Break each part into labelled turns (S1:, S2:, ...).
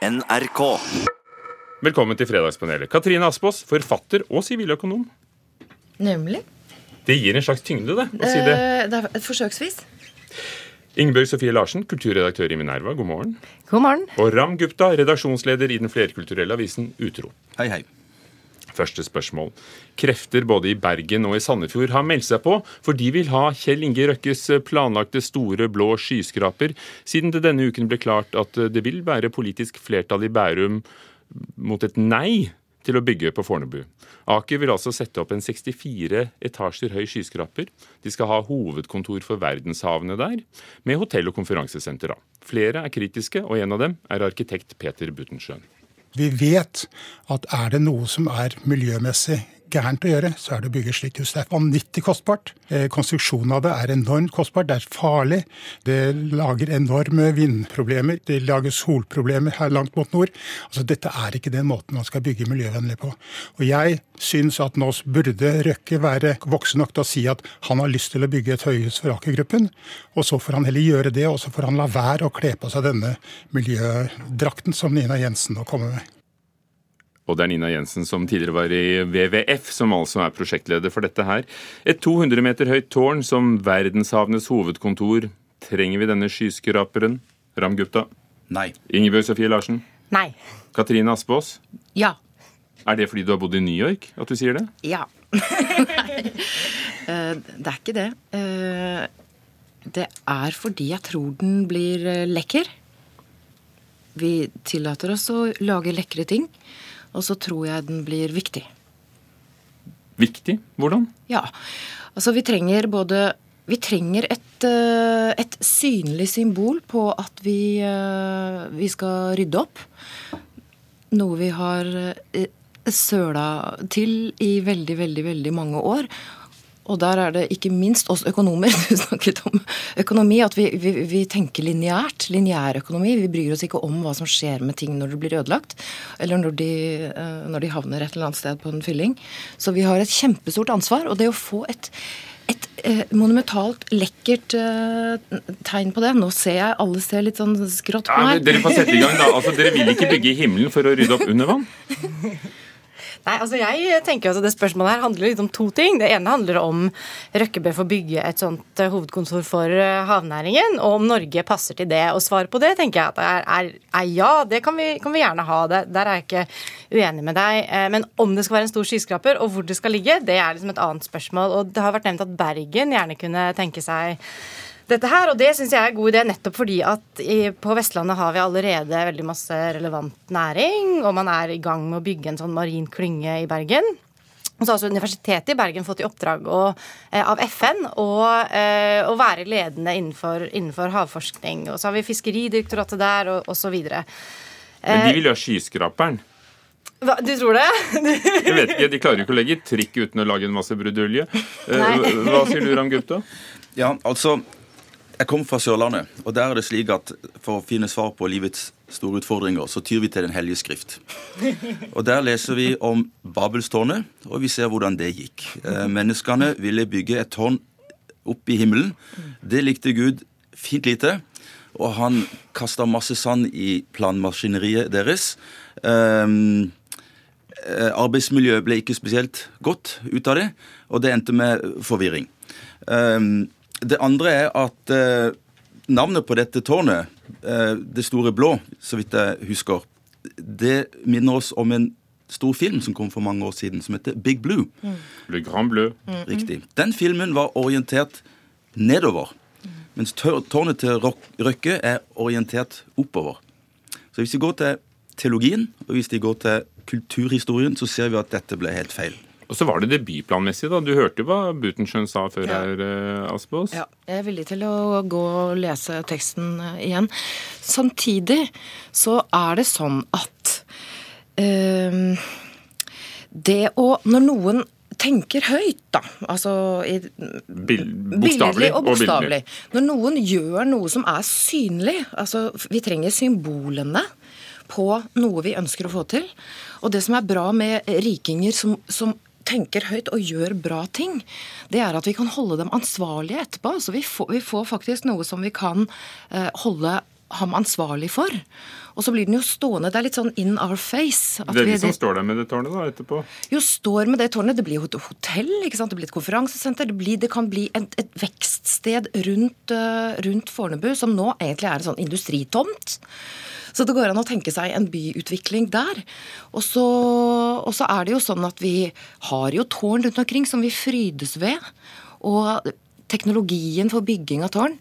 S1: NRK.
S2: Velkommen til Fredagspanelet. Katrine Aspaas, forfatter og siviløkonom.
S3: Nemlig.
S2: Det gir en slags tyngde, det, å si det.
S3: Eh, det er forsøksvis.
S2: Ingebjørg Sofie Larsen, kulturredaktør i Minerva, god morgen.
S3: God morgen.
S2: Og Ram Gupta, redaksjonsleder i den flerkulturelle avisen Utro.
S4: Hei, hei.
S2: Første spørsmål. Krefter både i Bergen og i Sandefjord har meldt seg på, for de vil ha Kjell Inge Røkkes planlagte store blå skyskraper, siden det denne uken ble klart at det vil være politisk flertall i Bærum mot et nei til å bygge på Fornebu. Aker vil altså sette opp en 64 etasjer høy skyskraper. De skal ha hovedkontor for verdenshavene der, med hotell og konferansesenter. Flere er kritiske, og en av dem er arkitekt Peter Buttensjøen.
S5: Vi vet at er det noe som er miljømessig gærent å gjøre, så er det å bygge slikt hus. Det er vanvittig kostbart. Eh, konstruksjonen av det er enormt kostbart. Det er farlig. Det lager enorme vindproblemer. Det lager solproblemer her langt mot nord. Altså, Dette er ikke den måten man skal bygge miljøvennlig på. Og jeg syns at nå burde Røkke være voksen nok til å si at han har lyst til å bygge et høyhus for Aker-gruppen. Og så får han heller gjøre det, og så får han la være å kle på seg denne miljødrakten som Nina Jensen nå kommer med.
S2: Og det er Nina Jensen som tidligere var i WWF, som altså er prosjektleder for dette her. Et 200 meter høyt tårn som verdenshavenes hovedkontor. Trenger vi denne skyskraperen? Ramgupta?
S4: Nei.
S2: Ingebjørg Sofie Larsen?
S3: Nei.
S2: Katrine Aspaas?
S3: Ja.
S2: Er det fordi du har bodd i New York at du sier det?
S3: Ja. Nei. Eh, det er ikke det. Eh, det er fordi jeg tror den blir eh, lekker. Vi tillater oss å lage lekre ting, og så tror jeg den blir viktig.
S2: Viktig? Hvordan?
S3: Ja. Altså, vi trenger både Vi trenger et, et synlig symbol på at vi, vi skal rydde opp. Noe vi har søla til i veldig, veldig, veldig mange år. Og der er det ikke minst oss økonomer du snakket om økonomi, at vi, vi, vi tenker lineært. Lineærøkonomi. Vi bryr oss ikke om hva som skjer med ting når det blir ødelagt, eller når de, når de havner et eller annet sted på en fylling. Så vi har et kjempestort ansvar. Og det å få et, et eh, monumentalt, lekkert eh, tegn på det Nå ser jeg alle ser litt sånn skrått på
S2: Ja,
S3: meg.
S2: dere får sette i gang, da. Altså, Dere vil ikke bygge i himmelen for å rydde opp under vann?
S6: Nei, altså jeg tenker at Det spørsmålet her handler litt om to ting. Det ene handler om Røkkebø får få bygge et sånt eh, hovedkontor for eh, havnæringen, og om Norge passer til det. Og svaret på det tenker jeg at er, er, er ja, det kan vi, kan vi gjerne ha. Det, der er jeg ikke uenig med deg. Eh, Men om det skal være en stor skyskraper, og hvor det skal ligge, det er liksom et annet spørsmål. Og det har vært nevnt at Bergen gjerne kunne tenke seg dette her, og det syns jeg er en god idé nettopp fordi at i, på Vestlandet har vi allerede veldig masse relevant næring, og man er i gang med å bygge en sånn marin klynge i Bergen. Og så har også Universitetet i Bergen fått i oppdrag å, eh, av FN å, eh, å være ledende innenfor, innenfor havforskning. Og så har vi Fiskeridirektoratet der, og osv.
S2: Men de vil jo ha skyskraperen.
S6: Hva, du tror det?
S2: Jeg vet ikke, De klarer jo ikke å legge trikk uten å lage en masse brudulje. Eh, Hva sier du, Ramgupta?
S4: Ja, altså Jeg kommer fra Sørlandet, og der er det slik at for å finne svar på livets store utfordringer, så tyr vi til Den hellige skrift. Og Der leser vi om Babelstårnet, og vi ser hvordan det gikk. Eh, menneskene ville bygge et tårn opp i himmelen. Det likte Gud fint lite. Og han kasta masse sand i planmaskineriet deres. Um, Arbeidsmiljøet ble ikke spesielt godt ut av det, og det endte med forvirring. Um, Det andre er at eh, navnet på dette tårnet, eh, Det store blå, så vidt jeg husker, det minner oss om en stor film som kom for mange år siden, som heter Big Blue.
S2: Le Grand Bleu.
S4: Riktig. Den filmen var orientert nedover, mens tårnet til Røkke er orientert oppover. Så hvis vi går til teologien, og hvis vi går til kulturhistorien, så ser vi at dette ble helt feil.
S2: Og så var det det byplanmessige, da. Du hørte hva Butenschøn sa før
S3: Ja.
S2: her, eh, Aspaas?
S3: Ja, jeg er villig til å gå og lese teksten eh, igjen. Samtidig så er det sånn at eh, det å Når noen tenker høyt, da, altså i,
S2: Bil- Bokstavelig
S3: og
S2: og
S3: bokstavelig. Når noen gjør noe som er synlig altså Vi trenger symbolene på noe vi ønsker å få til. Og det som er bra med rikinger som, som tenker høyt og gjør bra ting, det er at vi kan holde dem ansvarlige etterpå. Så vi får, vi får faktisk noe som vi kan eh, holde ham ansvarlig for. Og så blir den jo stående. Det er litt sånn in our face.
S2: det er vi som står der med det tårnet da, etterpå.
S3: Jo, står med det tårnet. Det blir jo et hotell, ikke sant? det blir et konferansesenter. Det, blir, det kan bli et, et vekststed rundt, uh, rundt Fornebu, som nå egentlig er en sånn industritomt. Så det går an å tenke seg en byutvikling der. Og så, og så er det jo sånn at vi har jo tårn rundt omkring som vi frydes ved. Og teknologien for bygging av tårn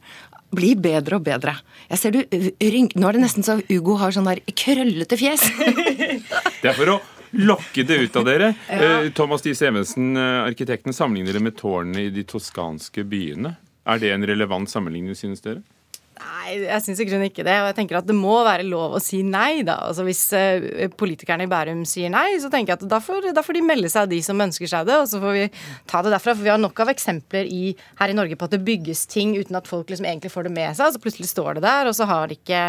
S3: blir bedre og bedre. Jeg ser du, Nå er det nesten så Ugo har sånn der krøllete fjes.
S2: det er for å lokke det ut av dere. Ja. Eh, Thomas Dies Evensen, eh, arkitekten, sammenligner det med tårnene i de toskanske byene. Er det en relevant sammenligning, synes dere?
S6: Nei, jeg syns i grunnen ikke det. Og jeg tenker at det må være lov å si nei, da. Altså Hvis uh, politikerne i Bærum sier nei, så tenker jeg at da får, da får, de melde seg, de som ønsker seg det. Og så får vi ta det derfra. For vi har nok av eksempler i, her i Norge på at det bygges ting uten at folk liksom egentlig får det med seg. Så plutselig står det der, og så har ikke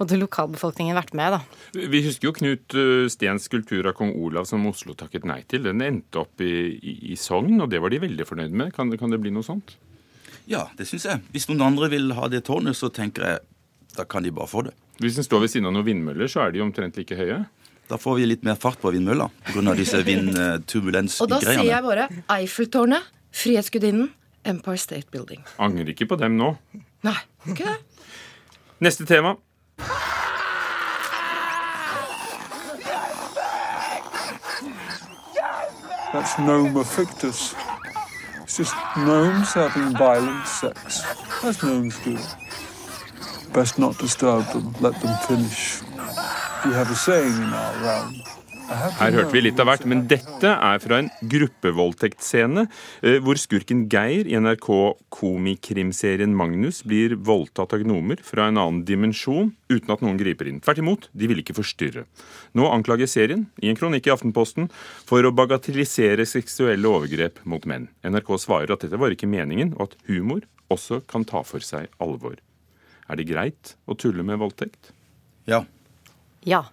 S6: både lokalbefolkningen vært med, da.
S2: Vi husker jo Knut eh, Stens skulptur av kong Olav som Oslo takket nei til. Den endte opp i, i, i Sogn, og det var de veldig fornøyd med. Kan, kan det bli noe sånt?
S4: Ja, det syns jeg. Hvis noen andre vil ha det tårnet, så tenker jeg da kan de bare få det.
S2: Hvis en står ved siden av noen vindmøller, så er de omtrent like høye?
S4: Da får vi litt mer fart på vindmølla pga. disse vindturbulensgreiene.
S3: Og da sier jeg bare Eiffeltårnet, Frihetsgudinnen, Empire State Building.
S2: Angrer ikke på dem nå.
S3: Nei, ikke det.
S2: Neste tema. That's Noma fictus. It's just gnomes having violent sex, as gnomes do. Best not disturb them, let them finish. We have a saying in our realm. Her hørte vi litt av hvert, men dette er fra en gruppevoldtektsscene eh, hvor skurken Geir i NRK komikrimserien Magnus blir voldtatt av gnomer fra en annen dimensjon uten at noen griper inn. Tvert imot, de vil ikke forstyrre. Nå anklager serien, i en kronikk i Aftenposten, for å bagatellisere seksuelle overgrep mot menn. NRK svarer at dette var ikke meningen, og at humor også kan ta for seg alvor. Er det greit å tulle med voldtekt?
S4: Ja.
S6: Ja.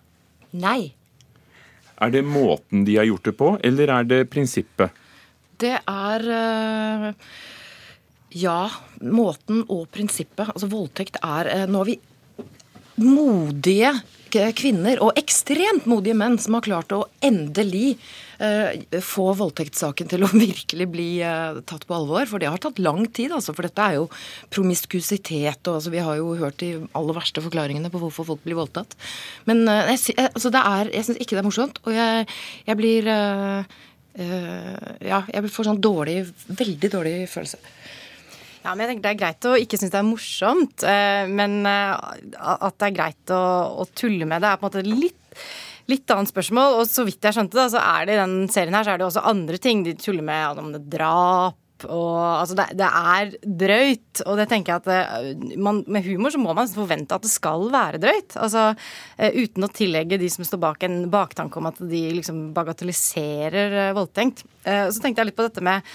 S3: Nei.
S2: Er det måten de har gjort det på, eller er det prinsippet?
S3: Det er eh, Ja, måten og prinsippet. Altså voldtekt er eh, Nå er vi modige kvinner og ekstremt modige menn som har klart å endelig uh, få voldtektssaken til å virkelig bli uh, tatt på alvor. For det har tatt lang tid, altså. For dette er jo promiskusitet og altså, Vi har jo hørt de aller verste forklaringene på hvorfor folk blir voldtatt. Men uh, jeg, altså, er, jeg syns ikke det er morsomt. Og jeg, jeg blir Ja, jeg får sånn dårlig, veldig dårlig følelse.
S6: Ja, men jeg tenker Det er greit å ikke synes det er morsomt, eh, men eh, at det er greit å, å tulle med det, er på en måte litt, litt annet spørsmål. Og så vidt jeg skjønte det, så er det i den serien her så er det også andre ting de tuller med. Om det er drap og altså det, det, er drøyt. Og det tenker jeg at det, man, med humor så må man forvente at det skal være drøyt. Altså uten å tillegge de som står bak en baktanke om at de liksom bagatelliserer voldtenkt. Uh, så tenkte jeg litt på dette med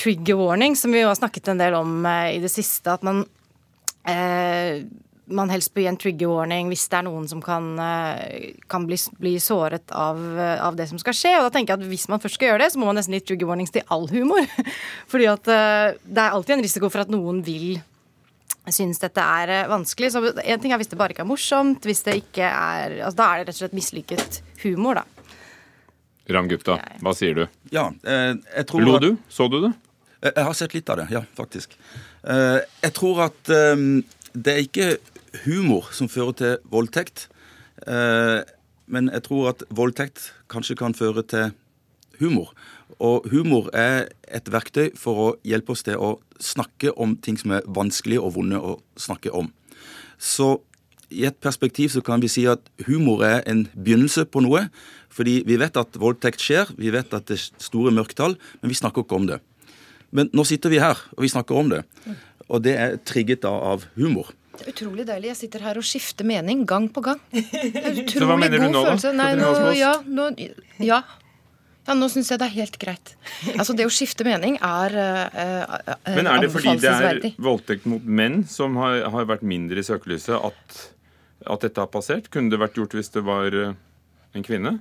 S6: trigger warning, som vi jo har snakket en del om eh, i det siste. At man, eh, man helst bør gi en trigger warning hvis det er noen som kan, eh, kan bli, bli, såret av, eh, av, det som skal skje. Og da tenker jeg at hvis man først skal gjøre det, så må man nesten gi trigger warnings til all humor. Fordi at det er alltid en risiko for at noen vil synes dette er vanskelig. Så en ting er hvis det bare ikke er morsomt. Hvis det ikke er altså Da er det rett og slett mislykket humor, da.
S2: Ramgupta, hva sier du?
S4: Ja, eh, jeg tror
S2: Lo du? Så du det?
S4: Eh, jeg har sett litt av det, ja, faktisk. Eh, jeg tror at eh, det er ikke humor som fører til voldtekt. Men jeg tror at voldtekt kanskje kan føre til humor. Og humor er et verktøy for å hjelpe oss til å snakke om ting som er vanskelig og vonde å snakke om. Så i et perspektiv så kan vi si at humor er en begynnelse på noe. Fordi vi vet at voldtekt skjer, vi vet at det er store mørketall, men vi snakker ikke om det. Men nå sitter vi her, og vi snakker om det. Og det er trigget av humor.
S3: Det er utrolig deilig. Jeg sitter her og skifter mening gang på gang. Det er utrolig
S2: Så hva mener du nå,
S3: følelse. da? Nei, nå, ja, nå, ja. Ja, nå syns jeg det er helt greit. Altså, Det å skifte mening er uh, uh,
S2: Men er det fordi det er voldtekt mot menn som har, har vært mindre i søkelyset, at, at, dette har passert? Kunne det vært gjort hvis det var uh, en kvinne?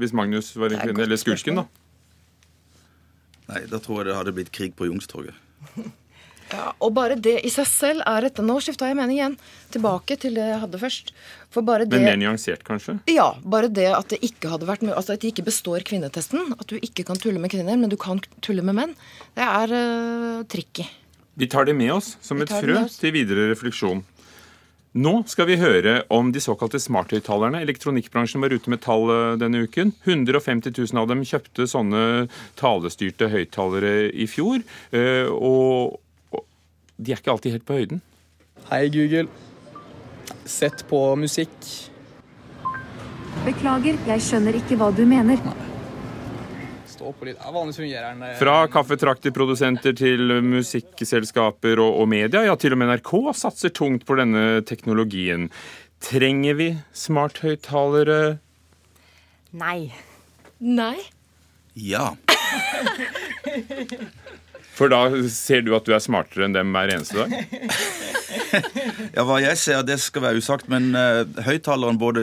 S2: Hvis Magnus var en kvinne? Eller skurken, da?
S4: Nei, da tror jeg det hadde blitt krig på Youngstorget.
S3: Ja, og bare det i seg selv er et Nå skifta jeg mening igjen. Tilbake til det jeg hadde først. For bare det
S2: Men mer nyansert, kanskje?
S3: Ja. Bare det at det ikke hadde vært Altså at det ikke består kvinnetesten. At du ikke kan tulle med kvinner, men du kan tulle med menn. Det er uh, tricky.
S2: Vi tar det med oss som
S3: Vi
S2: et frø til videre refleksjon. Nå skal vi høre om de såkalte smarthøyttalerne. Elektronikkbransjen var ute med tall eh, denne uken. 150 000 av dem kjøpte sånne talestyrte høyttalere i fjor. eh, Og de er ikke alltid helt på høyden.
S1: Hei, Google. Sett på musikk.
S7: Beklager, jeg skjønner ikke hva du mener.
S1: Stå og litt. Ja, vanligvis fungerer den. eh,
S2: Fra kaffetrakteprodusenter til musikkselskaper og, og media, ja til og med NRK satser tungt på denne teknologien. Trenger vi smarthøyttalere?
S6: Nei.
S3: Nei.
S4: Ja.
S2: For da ser du at du er smartere enn dem hver eneste dag?
S4: Ja, Hva jeg ser, det skal være usagt, men uh, høyttaleren både,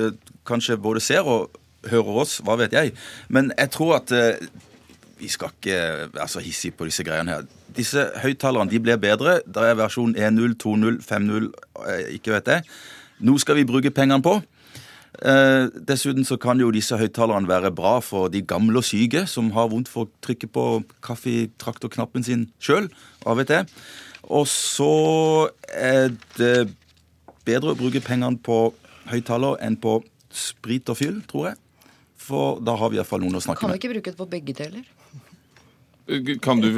S4: kanskje både ser og hører oss, hva vet jeg. Men jeg tror at eh, vi skal ikke være så hissige på disse greiene her. Disse høyttalerne de blir bedre. Det er versjon 1.0, 2.0, 5.0, eh, ikke vet jeg. Nå skal vi bruke pengene på. Eh, dessuten så kan jo disse høyttalerne være bra for de gamle og syke som har vondt for å trykke på kaffetraktorknappen sin sjøl. Vet jeg. Og så er det bedre å bruke pengene på høyttaler enn på sprit og fyll, tror jeg. For da har vi iallfall noen å snakke
S3: Kan vi ikke bruke det på begge deler?
S2: Kan du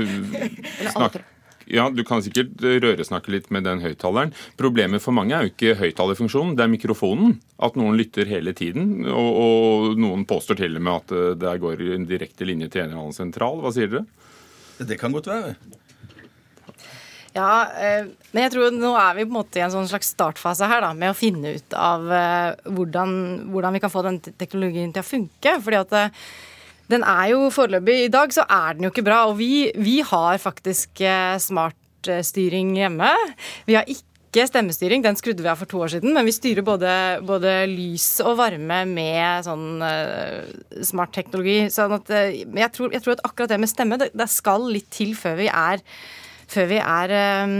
S2: snakke ja, Du kan sikkert røresnakke litt med den høyttaleren. Problemet for mange er jo ikke høyttalerfunksjonen, det er mikrofonen. At noen lytter hele tiden. Og, og noen påstår til og med at eh, det går en direkte linje til en eller annen sentral. Hva sier dere?
S4: Det kan godt være.
S6: Ja, eh, men jeg tror nå er vi på en måte i en sånn slags startfase her da, med å finne ut av eh, hvordan, hvordan vi kan få den teknologien til å funke. fordi at eh, den er jo foreløpig I dag så er den jo ikke bra. Og vi, vi har faktisk smartstyring hjemme. Vi har ikke stemmestyring, den skrudde vi av for to år siden. Men vi styrer både, både lys og varme med sånn eh, smart teknologi. Sånn at, jeg tror, jeg tror at akkurat det med stemme, det, det skal litt til før vi er før vi er eh,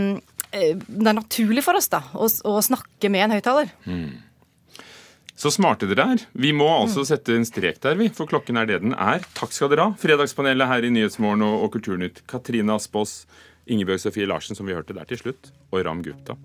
S6: eh, Det er naturlig for oss da, å, å snakke med en høyttaler.
S2: Så smarte dere er. Vi må altså sette en strek der, vi, for klokken er det den er. Takk skal dere ha. Fredagspanelet her i Nyhetsmorgen og, og Kulturnytt. Katrine Aspaas, Ingebjørg Sofie Larsen, som vi hørte der til slutt, og Ram Gupta.